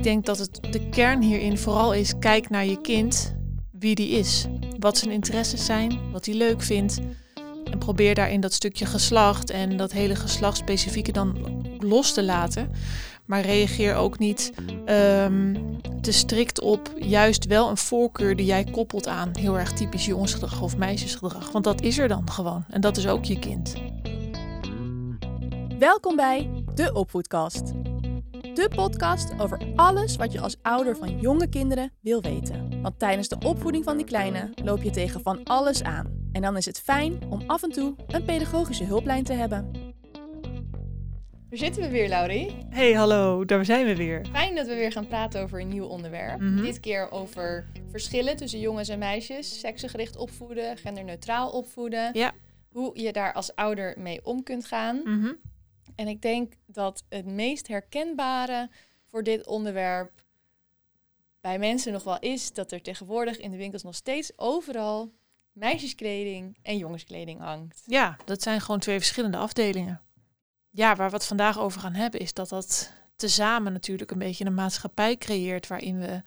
Ik denk dat het de kern hierin vooral is: kijk naar je kind, wie die is, wat zijn interesses zijn, wat hij leuk vindt. En probeer daarin dat stukje geslacht en dat hele geslachtsspecifieke dan los te laten. Maar reageer ook niet ehm, te strikt op juist wel een voorkeur die jij koppelt aan heel erg typisch jongensgedrag of meisjesgedrag. Want dat is er dan gewoon. En dat is ook je kind. Welkom bij de Opvoedkast. De podcast over alles wat je als ouder van jonge kinderen wil weten. Want tijdens de opvoeding van die kleine loop je tegen van alles aan. En dan is het fijn om af en toe een pedagogische hulplijn te hebben. Daar zitten we weer, Laurie. Hey, hallo, daar zijn we weer. Fijn dat we weer gaan praten over een nieuw onderwerp. Mhm. Dit keer over verschillen tussen jongens en meisjes, seksgericht opvoeden, genderneutraal opvoeden. Ja. Hoe je daar als ouder mee om kunt gaan. Mhm. En ik denk dat het meest herkenbare voor dit onderwerp bij mensen nog wel is dat er tegenwoordig in de winkels nog steeds overal meisjeskleding en jongenskleding hangt. Ja, dat zijn gewoon twee verschillende afdelingen. Ja, waar we het vandaag over gaan hebben is dat dat tezamen natuurlijk een beetje een maatschappij creëert waarin we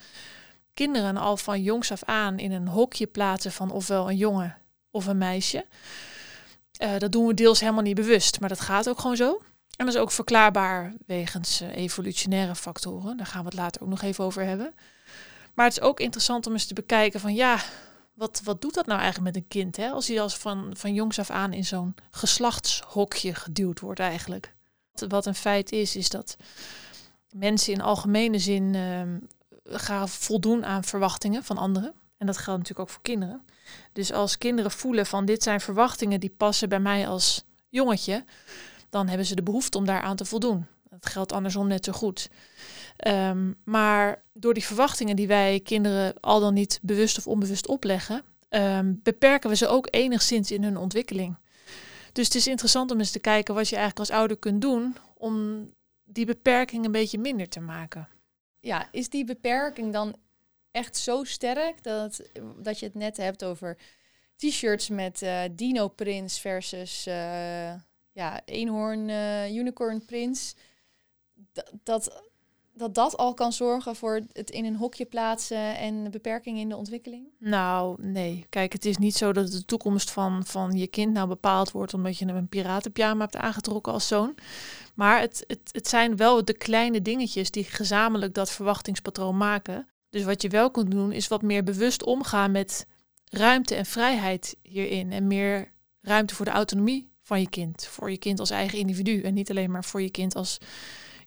kinderen al van jongs af aan in een hokje plaatsen van ofwel een jongen of een meisje. Eh, dat doen we deels helemaal niet bewust, maar dat gaat ook gewoon zo. En dat is ook verklaarbaar wegens eh, evolutionaire factoren. Daar gaan we het later ook nog even over hebben. Maar het is ook interessant om eens te bekijken van ja, wat, wat doet dat nou eigenlijk met een kind? Hè? Als hij als van, van jongs af aan in zo'n geslachtshokje geduwd wordt eigenlijk. Wat- een feit is, is dat mensen in algemene zin ehm, gaan voldoen aan verwachtingen van anderen. En dat geldt natuurlijk ook voor kinderen. Dus als kinderen voelen van dit zijn verwachtingen die passen bij mij als jongetje, dan hebben ze de behoefte om daaraan te voldoen. Dat geldt andersom net zo goed. Ehm, maar door die verwachtingen die wij kinderen al dan niet bewust of onbewust opleggen, ehm, beperken we ze ook enigszins in hun ontwikkeling. Dus het is interessant om eens te kijken wat je eigenlijk als ouder kunt doen om die beperking een beetje minder te maken. Ja, is die beperking dan echt zo sterk dat, dat je het net hebt over t-shirts met eh, Dino Prins versus eh, ja, eenhoorn eh, unicorn prins? Dat, dat dat al kan zorgen voor het in een hokje plaatsen en beperking in de ontwikkeling? Nou, nee. Kijk, het is niet zo dat de toekomst van, van je kind nou bepaald wordt omdat je hem een piratenpyjama hebt aangetrokken als zoon. Maar het, het, het zijn wel de kleine dingetjes die gezamenlijk dat verwachtingspatroon maken. Dus wat je wel kunt doen, is wat meer bewust omgaan met ruimte en vrijheid hierin. En meer ruimte voor de autonomie van je kind. Voor je kind als eigen individu. En niet alleen maar voor je kind als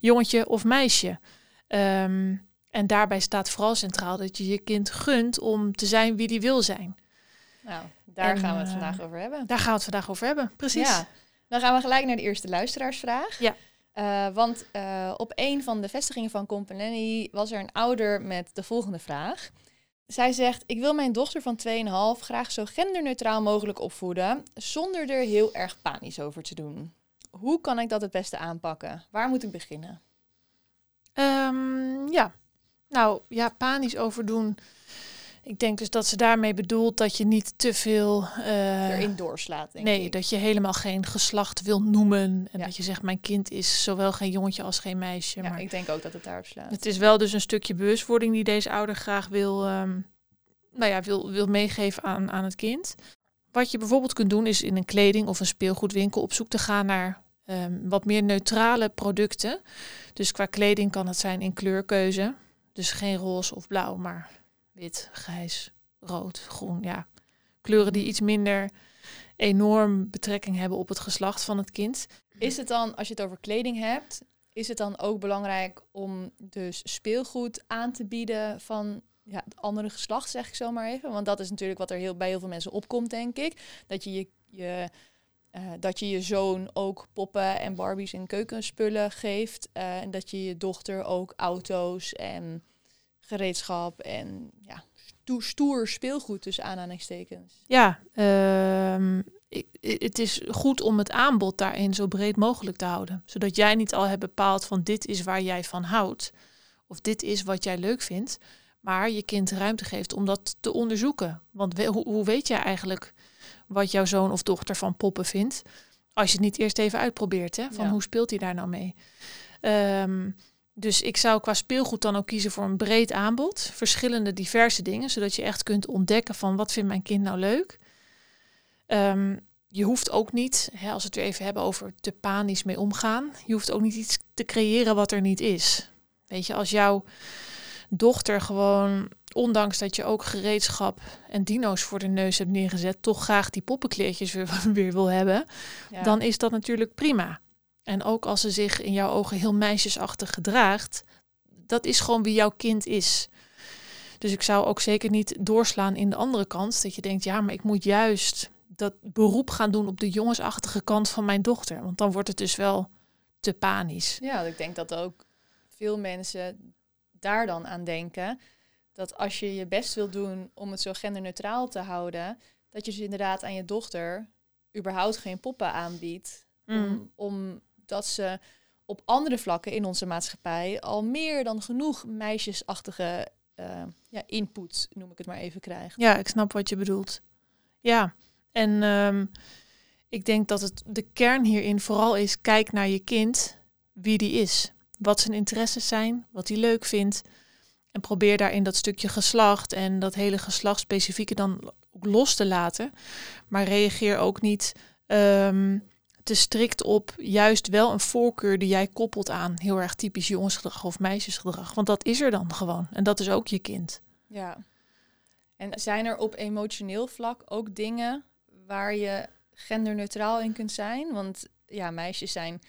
jongetje of meisje. Ehm, en daarbij staat vooral centraal dat je je kind gunt om te zijn wie die wil zijn. Nou, daar En, gaan we het eh, vandaag over hebben. Daar gaan we het vandaag over hebben. Precies. Ja, dan gaan we gelijk naar de eerste luisteraarsvraag. Ja. Eh, want eh, op een van de vestigingen van Company was er een ouder met de volgende vraag. Zij zegt, ik wil mijn dochter van 2,5 graag zo genderneutraal mogelijk opvoeden, zonder er heel erg panisch over te doen. Hoe kan ik dat het beste aanpakken? Waar moet ik beginnen? Ehm, ja. Nou, ja, panisch overdoen. Ik denk dus dat ze daarmee bedoelt dat je niet te veel... eh, Erin doorslaat, denk nee, ik. dat je helemaal geen geslacht wil noemen. En Ja. dat je zegt, mijn kind is zowel geen jongetje als geen meisje. Ja, maar ik denk ook dat het daarop slaat. Het is wel dus een stukje bewustwording die deze ouder graag wil, ehm, nou ja, wil, wil meegeven aan, aan het kind. Wat je bijvoorbeeld kunt doen is in een kleding of een speelgoedwinkel op zoek te gaan naar ehm, wat meer neutrale producten. Dus qua kleding kan het zijn in kleurkeuze. Dus geen roze of blauw, maar wit, grijs, rood, groen. Ja, kleuren die iets minder enorm betrekking hebben op het geslacht van het kind. Is het dan, als je het over kleding hebt, is het dan ook belangrijk om dus speelgoed aan te bieden van ja, het andere geslacht, zeg ik zo maar even? Want dat is natuurlijk wat er heel, bij heel veel mensen opkomt, denk ik. Dat je je, je, eh, dat je je zoon ook poppen en Barbies en keukenspullen geeft. eh, en dat je je dochter ook auto's en gereedschap en ja, stoer, stoer speelgoed tussen aanhalingstekens. Ja, ehm, ik- het is goed om het aanbod daarin zo breed mogelijk te houden. Zodat jij niet al hebt bepaald van dit is waar jij van houdt. Of dit is wat jij leuk vindt. Maar je kind ruimte geeft om dat te onderzoeken. Want we- hoe, hoe weet jij eigenlijk wat jouw zoon of dochter van poppen vindt? Als je het niet eerst even uitprobeert. Hè? Van Ja. hoe speelt hij daar nou mee? Ehm, Dus ik zou qua speelgoed dan ook kiezen voor een breed aanbod. Verschillende diverse dingen, zodat je echt kunt ontdekken van wat vindt mijn kind nou leuk. Ehm, je hoeft ook niet, hè, als we het weer even hebben over te panisch mee omgaan, je hoeft ook niet iets te creëren wat er niet is. Weet je, als jouw dochter gewoon, ondanks dat je ook gereedschap en dino's voor de neus hebt neergezet, toch graag die poppenkleertjes weer, weer wil hebben, Ja. dan is dat natuurlijk prima. En ook als ze zich in jouw ogen heel meisjesachtig gedraagt, dat is gewoon wie jouw kind is. Dus ik zou ook zeker niet doorslaan in de andere kant. Dat je denkt, ja, maar ik moet juist dat beroep gaan doen op de jongensachtige kant van mijn dochter. Want dan wordt het dus wel te panisch. Ja, ik denk dat ook veel mensen daar dan aan denken. Dat als je je best wil doen om het zo genderneutraal te houden, dat je dus inderdaad aan je dochter überhaupt geen poppen aanbiedt. Mm. Om, omdat ze op andere vlakken in onze maatschappij al meer dan genoeg meisjesachtige eh, ja, input, noem ik het maar even, krijgt. Ja, ik snap wat je bedoelt. Ja, en ehm, ik denk dat het de kern hierin vooral is: kijk naar je kind, wie die is, wat zijn interesses zijn, wat hij leuk vindt. En probeer daarin dat stukje geslacht en dat hele geslachtsspecifieke dan ook los te laten. Maar reageer ook niet ehm, te strikt op juist wel een voorkeur die jij koppelt aan heel erg typisch jongensgedrag of meisjesgedrag. Want dat is er dan gewoon. En dat is ook je kind. Ja. En zijn er op emotioneel vlak ook dingen waar je genderneutraal in kunt zijn? Want ja, meisjes zijn,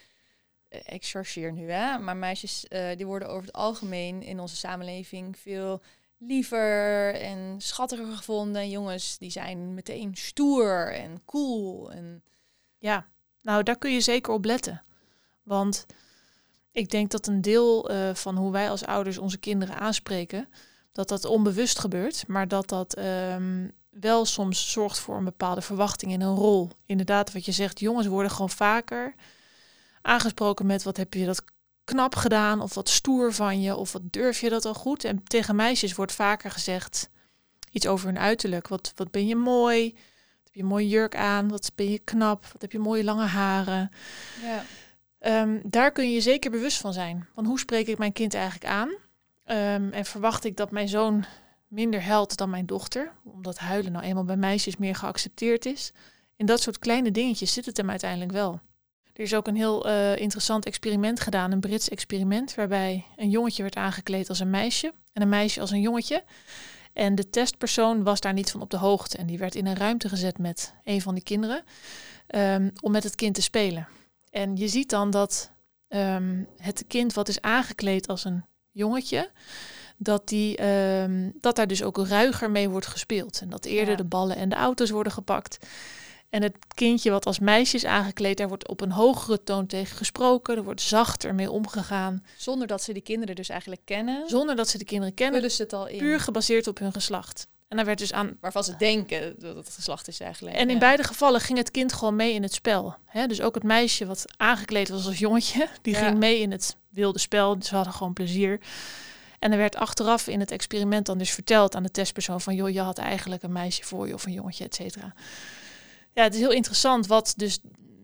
eh, ik chargeer nu hè, maar meisjes eh, die worden over het algemeen in onze samenleving veel liever en schattiger gevonden. En jongens die zijn meteen stoer en cool. En Ja, nou daar kun je zeker op letten. Want ik denk dat een deel eh, van hoe wij als ouders onze kinderen aanspreken, dat dat onbewust gebeurt, maar dat dat ehm, wel soms zorgt voor een bepaalde verwachting in een rol. Inderdaad, wat je zegt, jongens worden gewoon vaker aangesproken met wat heb je dat knap gedaan of wat stoer van je of wat durf je dat al goed. En tegen meisjes wordt vaker gezegd iets over hun uiterlijk. Wat, wat ben je mooi, je een mooie jurk aan, wat ben je knap, wat heb je mooie lange haren. ja, Ehm, daar kun je je zeker bewust van zijn. Van hoe spreek ik mijn kind eigenlijk aan? Ehm, en verwacht ik dat mijn zoon minder huilt dan mijn dochter? Omdat huilen nou eenmaal bij meisjes meer geaccepteerd is. In dat soort kleine dingetjes zit het hem uiteindelijk wel. Er is ook een heel eh, interessant experiment gedaan, een Brits experiment, waarbij een jongetje werd aangekleed als een meisje en een meisje als een jongetje. En de testpersoon was daar niet van op de hoogte. En die werd in een ruimte gezet met een van die kinderen ehm, om met het kind te spelen. En je ziet dan dat ehm, het kind wat is aangekleed als een jongetje, dat, die, ehm, dat daar dus ook ruiger mee wordt gespeeld. En dat eerder Ja. de ballen en de auto's worden gepakt. En het kindje wat als meisje is aangekleed, daar wordt op een hogere toon tegen gesproken. Er wordt zachter mee omgegaan. zonder dat ze die kinderen dus eigenlijk kennen, Zonder dat ze de kinderen kennen, vullen ze het al in. puur gebaseerd op hun geslacht. En daar werd dus aan waarvan ze denken dat het geslacht is eigenlijk. En in ja. beide gevallen ging het kind gewoon mee in het spel. Dus ook het meisje wat aangekleed was als jongetje, die Ja. ging mee in het wilde spel. Ze hadden gewoon plezier. En er werd achteraf in het experiment dan dus verteld aan de testpersoon van... joh, je had eigenlijk een meisje voor je of een jongetje, et cetera. Ja, het is heel interessant wat dus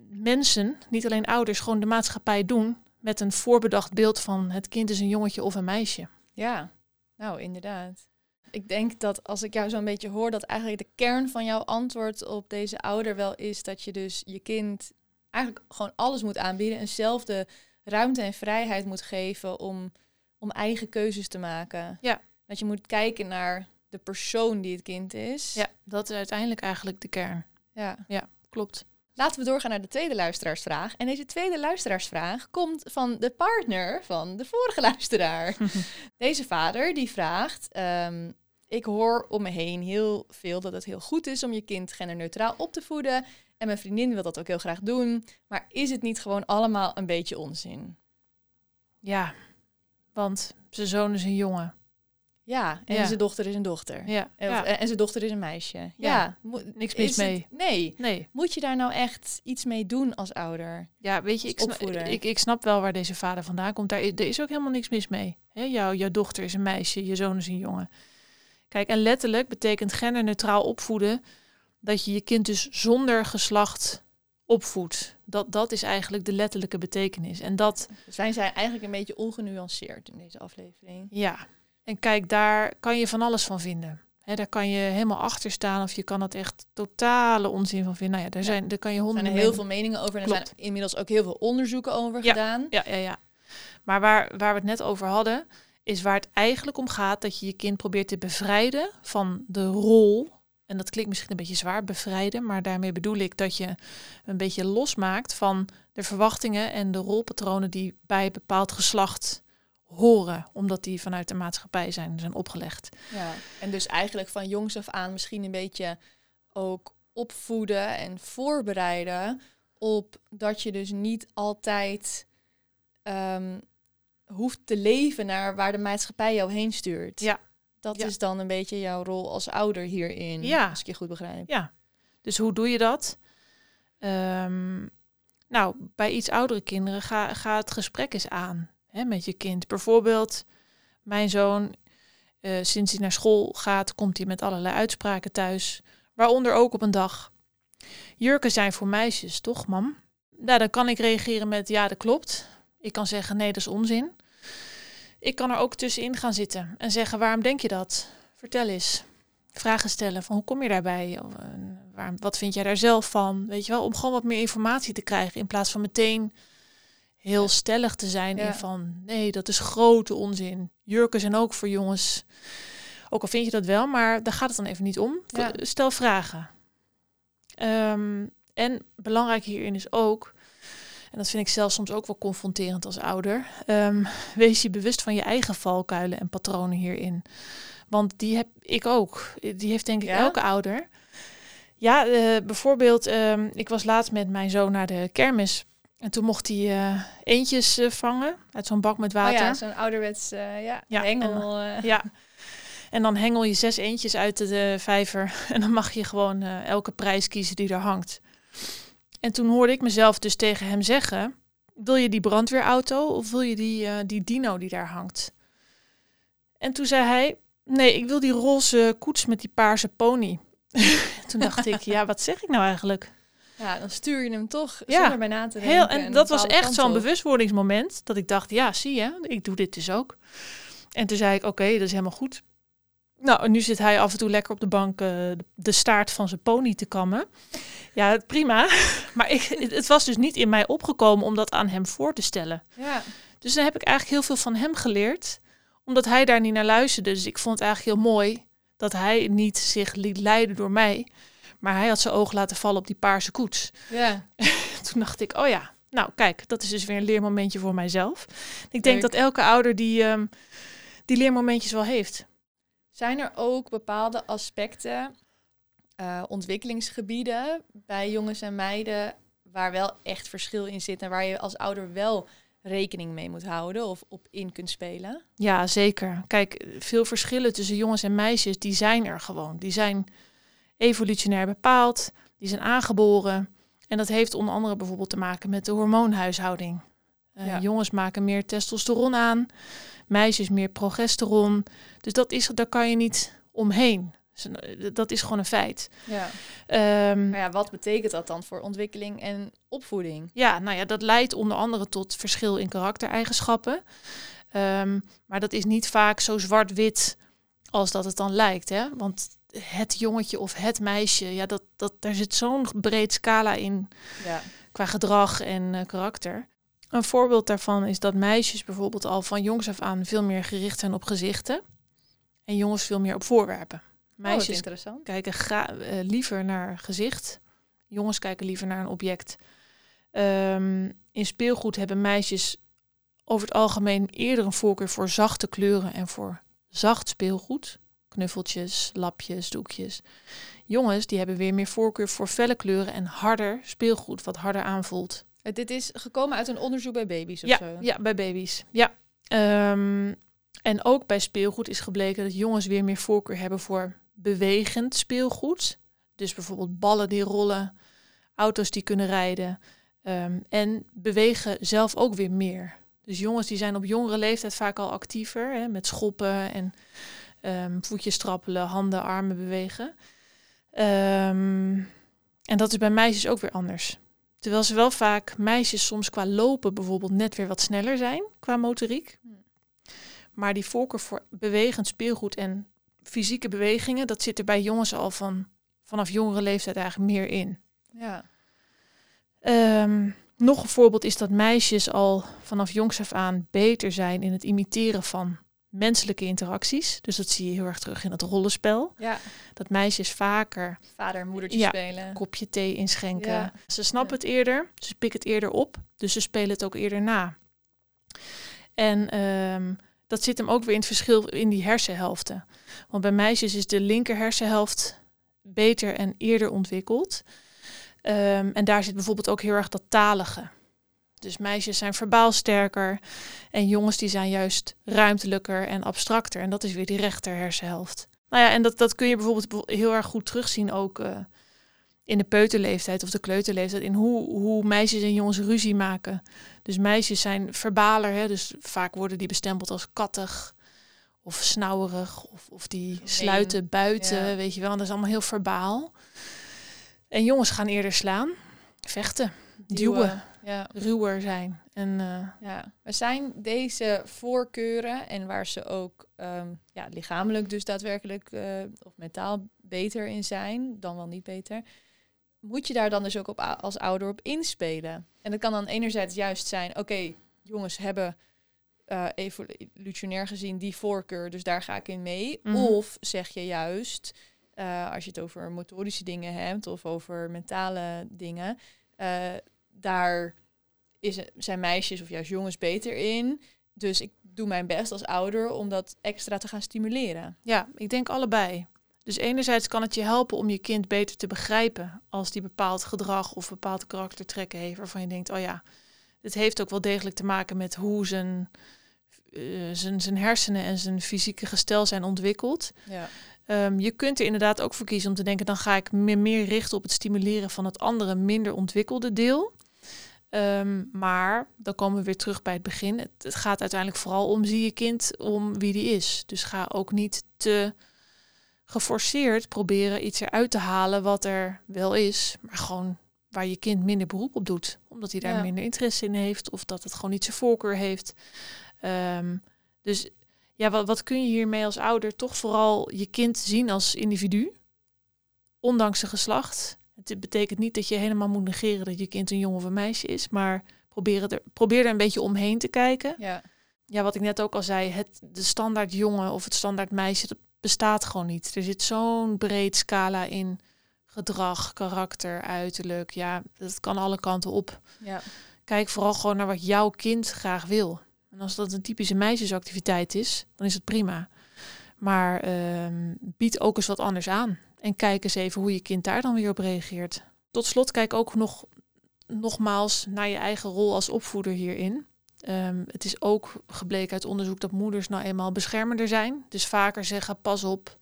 mensen, niet alleen ouders, gewoon de maatschappij doen... met een voorbedacht beeld van het kind is een jongetje of een meisje. Ja, nou inderdaad. Ik denk dat als ik jou zo'n beetje hoor, dat eigenlijk de kern van jouw antwoord op deze ouder wel is dat je dus je kind eigenlijk gewoon alles moet aanbieden en zelf de ruimte en vrijheid moet geven om, om eigen keuzes te maken. Ja. Dat je moet kijken naar de persoon die het kind is. Ja, dat is uiteindelijk eigenlijk de kern. Ja. Klopt. Laten we doorgaan naar de tweede luisteraarsvraag. En deze tweede luisteraarsvraag komt van de partner van de vorige luisteraar. Deze vader die vraagt: ehm, Ik hoor om me heen heel veel dat het heel goed is om je kind genderneutraal op te voeden. En mijn vriendin wil dat ook heel graag doen. Maar is het niet gewoon allemaal een beetje onzin? Ja, want zijn zoon is een jongen. Ja, en Ja. zijn dochter is een dochter. Ja, En, ja. en zijn dochter is een meisje. Ja, niks mis het- mee. nee. Nee, Moet je daar nou echt iets mee doen als ouder? ja, weet je, ik snap, ik, ik snap wel waar deze vader vandaan komt. Daar, er is ook helemaal niks mis mee. Hè, jouw, jouw dochter is een meisje, je zoon is een jongen. Kijk, en letterlijk betekent genderneutraal opvoeden dat je je kind dus zonder geslacht opvoedt. Dat, dat is eigenlijk de letterlijke betekenis. En dat, Zijn zij eigenlijk een beetje ongenuanceerd in deze aflevering? ja. En kijk, daar kan je van alles van vinden. Hè, daar kan je helemaal achter staan of je kan het echt totale onzin van vinden. Nou ja, daar, Ja. zijn, daar kan je Er zijn honderden er heel meningen- veel meningen over. En er zijn inmiddels ook heel veel onderzoeken over Ja. gedaan. Ja, ja, ja. Maar waar, waar we het net over hadden, is waar het eigenlijk om gaat dat je je kind probeert te bevrijden van de rol. En dat klinkt misschien een beetje zwaar, bevrijden, maar daarmee bedoel ik dat je een beetje losmaakt van de verwachtingen en de rolpatronen die bij een bepaald geslacht horen, omdat die vanuit de maatschappij zijn, zijn opgelegd. Ja. En dus eigenlijk van jongs af aan misschien een beetje ook opvoeden en voorbereiden op dat je dus niet altijd ehm, hoeft te leven naar waar de maatschappij jou heen stuurt. Ja. Dat Ja. is dan een beetje jouw rol als ouder hierin, Ja. als ik je goed begrijp. Ja, dus hoe doe je dat? Ehm, nou, bij iets oudere kinderen ga, ga het gesprek eens aan met je kind. Bijvoorbeeld, mijn zoon, eh, sinds hij naar school gaat, komt hij met allerlei uitspraken thuis. Waaronder ook op een dag. Jurken zijn voor meisjes, toch, mam? Nou, dan kan ik reageren met ja, dat klopt. Ik kan zeggen nee, dat is onzin. Ik kan er ook tussenin gaan zitten en zeggen waarom denk je dat? Vertel eens vragen stellen van hoe kom je daarbij? Of, eh, wat vind jij daar zelf van? Weet je wel, om gewoon wat meer informatie te krijgen in plaats van meteen heel stellig te zijn in van nee, dat is grote onzin. Jurken zijn ook voor jongens. Ook al vind je dat wel, maar daar gaat het dan even niet om. Stel vragen. Ehm, en belangrijk hierin is ook, en dat vind ik zelf soms ook wel confronterend als ouder, ehm, wees je bewust van je eigen valkuilen en patronen hierin. Want die heb ik ook. Die heeft denk ik Ja? elke ouder. Ja, eh, bijvoorbeeld, ehm, ik was laatst met mijn zoon naar de kermis. En toen mocht hij eh, eentjes eh, vangen uit zo'n bak met Oh water. ja, zo'n ouderwets eh, ja, Ja, hengel. eh. Ja. En dan hengel je zes eentjes uit de, de vijver. En dan mag je gewoon elke prijs kiezen die er hangt. En toen hoorde ik mezelf dus tegen hem zeggen... Wil je die brandweerauto of wil je die, die dino die daar hangt? En toen zei hij... Nee, ik wil die roze koets met die paarse pony. toen dacht ik, ja, wat zeg ik nou eigenlijk? Ja, dan stuur je hem toch Ja, zonder bij na te denken. Heel, en dat was echt zo'n bewustwordingsmoment dat ik dacht, ja, zie je, ik doe dit dus ook. En toen zei ik, oké, dat is helemaal goed. Nou, en nu zit hij af en toe lekker op de bank eh, de staart van zijn pony te kammen. Ja, prima. Maar ik, het was dus niet in mij opgekomen om dat aan hem voor te stellen. Ja, Dus dan heb ik eigenlijk heel veel van hem geleerd, omdat hij daar niet naar luisterde. Dus ik vond het eigenlijk heel mooi dat hij niet zich liet leiden door mij. Maar hij had zijn oog laten vallen op die paarse koets. ja. Toen dacht ik, oh ja, nou kijk, dat is dus weer een leermomentje voor mijzelf. Ik denk Leuk. dat elke ouder die, ehm, die leermomentjes wel heeft. Zijn er ook bepaalde aspecten, eh, ontwikkelingsgebieden bij jongens en meiden waar wel echt verschil in zit en waar je als ouder wel rekening mee moet houden of op in kunt spelen? Ja, zeker. Kijk, veel verschillen tussen jongens en meisjes, die zijn er gewoon. Die zijn evolutionair bepaald, die zijn aangeboren. En dat heeft onder andere bijvoorbeeld te maken met de hormoonhuishouding. Eh, Ja. Jongens maken meer testosteron aan, meisjes meer progesteron. Dus dat is, daar kan je niet omheen. Dus, eh, Dat is gewoon een feit. Ja. Ehm, Maar ja, wat betekent dat dan voor ontwikkeling en opvoeding? Ja, nou ja, dat leidt onder andere tot verschil in karaktereigenschappen. Ehm, maar dat is niet vaak zo zwart-wit als dat het dan lijkt. Hè? Want het jongetje of het meisje, ja, dat, dat, daar zit zo'n breed scala in Ja. qua gedrag en eh, karakter. Een voorbeeld daarvan is dat meisjes bijvoorbeeld al van jongs af aan veel meer gericht zijn op gezichten. En jongens veel meer op voorwerpen. Oh, Meisjes interessant. kijken gra- eh, liever naar gezicht. Jongens kijken liever naar een object. Ehm, in speelgoed hebben meisjes over het algemeen eerder een voorkeur voor zachte kleuren en voor zacht speelgoed. Knuffeltjes, lapjes, doekjes. Jongens die hebben weer meer voorkeur voor felle kleuren en harder speelgoed, wat harder aanvoelt. Eh, Dit is gekomen uit een onderzoek bij baby's of Ja, zo? ja, bij baby's. Ja. Ehm, en ook bij speelgoed is gebleken dat jongens weer meer voorkeur hebben voor bewegend speelgoed. Dus bijvoorbeeld ballen die rollen, auto's die kunnen rijden. ehm, en bewegen zelf ook weer meer. Dus jongens die zijn op jongere leeftijd vaak al actiever. Hè, met schoppen en ehm, voetjes trappelen, handen, armen bewegen. Ehm, en dat is bij meisjes ook weer anders. Terwijl ze wel vaak meisjes soms qua lopen bijvoorbeeld net weer wat sneller zijn qua motoriek. Maar die voorkeur voor bewegend speelgoed en fysieke bewegingen, dat zit er bij jongens al van, vanaf jongere leeftijd eigenlijk meer in. Ja. Ehm, nog een voorbeeld is dat meisjes al vanaf jongs af aan beter zijn in het imiteren van menselijke interacties. Dus dat zie je heel erg terug in het rollenspel. Ja. Dat meisjes vaker Vader en moedertje Ja. spelen. kopje thee inschenken. Ja. Ze snappen het eerder, ze pikken het eerder op, dus ze spelen het ook eerder na. En ehm, dat zit hem ook weer in het verschil in die hersenhelften. Want bij meisjes is de linker hersenhelft beter en eerder ontwikkeld. Ehm, en daar zit bijvoorbeeld ook heel erg dat talige. Dus meisjes zijn verbaal sterker en jongens die zijn juist ruimtelijker en abstracter. En dat is weer die rechter hersenhelft. Nou ja, en dat, dat kun je bijvoorbeeld heel erg goed terugzien ook eh, in de peuterleeftijd of de kleuterleeftijd. In hoe, hoe meisjes en jongens ruzie maken. Dus meisjes zijn verbaler, hè, dus vaak worden die bestempeld als kattig of snauwerig. Of, of die sluiten buiten, Ja. weet je wel. En dat is allemaal heel verbaal. En jongens gaan eerder slaan, vechten, duwen, Ja. ruwer zijn. En eh, Ja, maar zijn deze voorkeuren en waar ze ook ehm, ja, lichamelijk dus daadwerkelijk eh, of mentaal beter in zijn, dan wel niet beter, moet je daar dan dus ook op, als ouder op inspelen? En dat kan dan enerzijds juist zijn, oké, jongens hebben eh evolutionair gezien die voorkeur, dus daar ga ik in mee. Mhm. Of zeg je juist, eh, als je het over motorische dingen hebt of over mentale dingen, eh, daar is, zijn meisjes of juist jongens beter in. Dus ik doe mijn best als ouder om dat extra te gaan stimuleren. Ja, ik denk allebei. Dus enerzijds kan het je helpen om je kind beter te begrijpen als die bepaald gedrag of bepaalde karaktertrekken heeft waarvan je denkt, oh ja, dit heeft ook wel degelijk te maken met hoe zijn, eh, zijn, zijn hersenen en zijn fysieke gestel zijn ontwikkeld. Ja. Ehm, je kunt er inderdaad ook voor kiezen om te denken, dan ga ik me meer richten op het stimuleren van het andere, minder ontwikkelde deel. Ehm, maar dan komen we weer terug bij het begin. Het, het gaat uiteindelijk vooral om zie je kind om wie die is. Dus ga ook niet te geforceerd proberen iets eruit te halen wat er wel is, maar gewoon waar je kind minder beroep op doet, omdat hij daar Ja. minder interesse in heeft of dat het gewoon niet zijn voorkeur heeft. Ehm, dus ja, wat, wat kun je hiermee als ouder toch vooral je kind zien als individu, ondanks zijn geslacht. Het betekent niet dat je helemaal moet negeren dat je kind een jongen of een meisje is, maar probeer, er, probeer er een beetje omheen te kijken. Ja. Ja, wat ik net ook al zei, het, de standaard jongen of het standaard meisje, dat bestaat gewoon niet. Er zit zo'n breed scala in gedrag, karakter, uiterlijk. Ja, dat kan alle kanten op. ja. Kijk vooral gewoon naar wat jouw kind graag wil. En als dat een typische meisjesactiviteit is, dan is het prima. Maar ehm, bied ook eens wat anders aan. En kijk eens even hoe je kind daar dan weer op reageert. Tot slot, kijk ook nog nogmaals naar je eigen rol als opvoeder hierin. Ehm, het is ook gebleken uit onderzoek dat moeders nou eenmaal beschermender zijn. Dus vaker zeggen, pas op,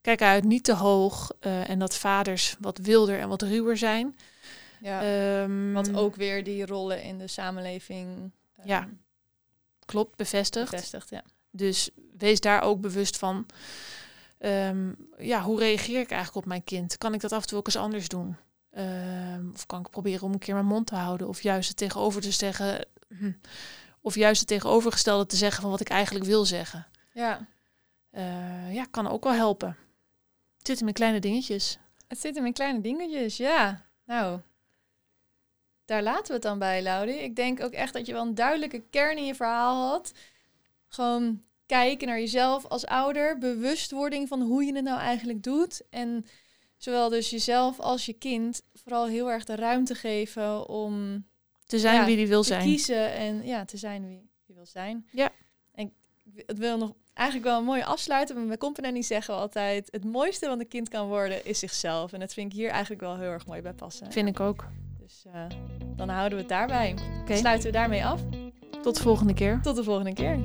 kijk uit, niet te hoog. eh, en dat vaders wat wilder en wat ruwer zijn. ja. Ehm, Wat ook weer die rollen in de samenleving Ja, klopt, bevestigd. bevestigt. Ja. Dus wees daar ook bewust van. Ehm, ja, hoe reageer ik eigenlijk op mijn kind? Kan ik dat af en toe ook eens anders doen? Ehm, of kan ik proberen om een keer mijn mond te houden? Of juist het tegenover te zeggen. hm, Of juist het tegenovergestelde te zeggen van wat ik eigenlijk wil zeggen. ja. Eh, ja, kan ook wel helpen. Het zit hem in kleine dingetjes. Het zit hem in kleine dingetjes, ja. Nou, daar laten we het dan bij, Laudi. Ik denk ook echt dat je wel een duidelijke kern in je verhaal had. Gewoon kijken naar jezelf als ouder. Bewustwording van hoe je het nou eigenlijk doet. En zowel dus jezelf als je kind vooral heel erg de ruimte geven om Te zijn Ja, wie die wil te zijn. kiezen en ja, te zijn wie je wil zijn. Ja. En ik het wil nog eigenlijk wel een mooie afsluiten. Maar Bij Company zeggen we altijd: het mooiste wat een kind kan worden is zichzelf. En dat vind ik hier eigenlijk wel heel erg mooi bij passen. Vind ik ook. Dus eh, dan houden we het daarbij. Sluiten we daarmee af. Tot de volgende keer. Tot de volgende keer.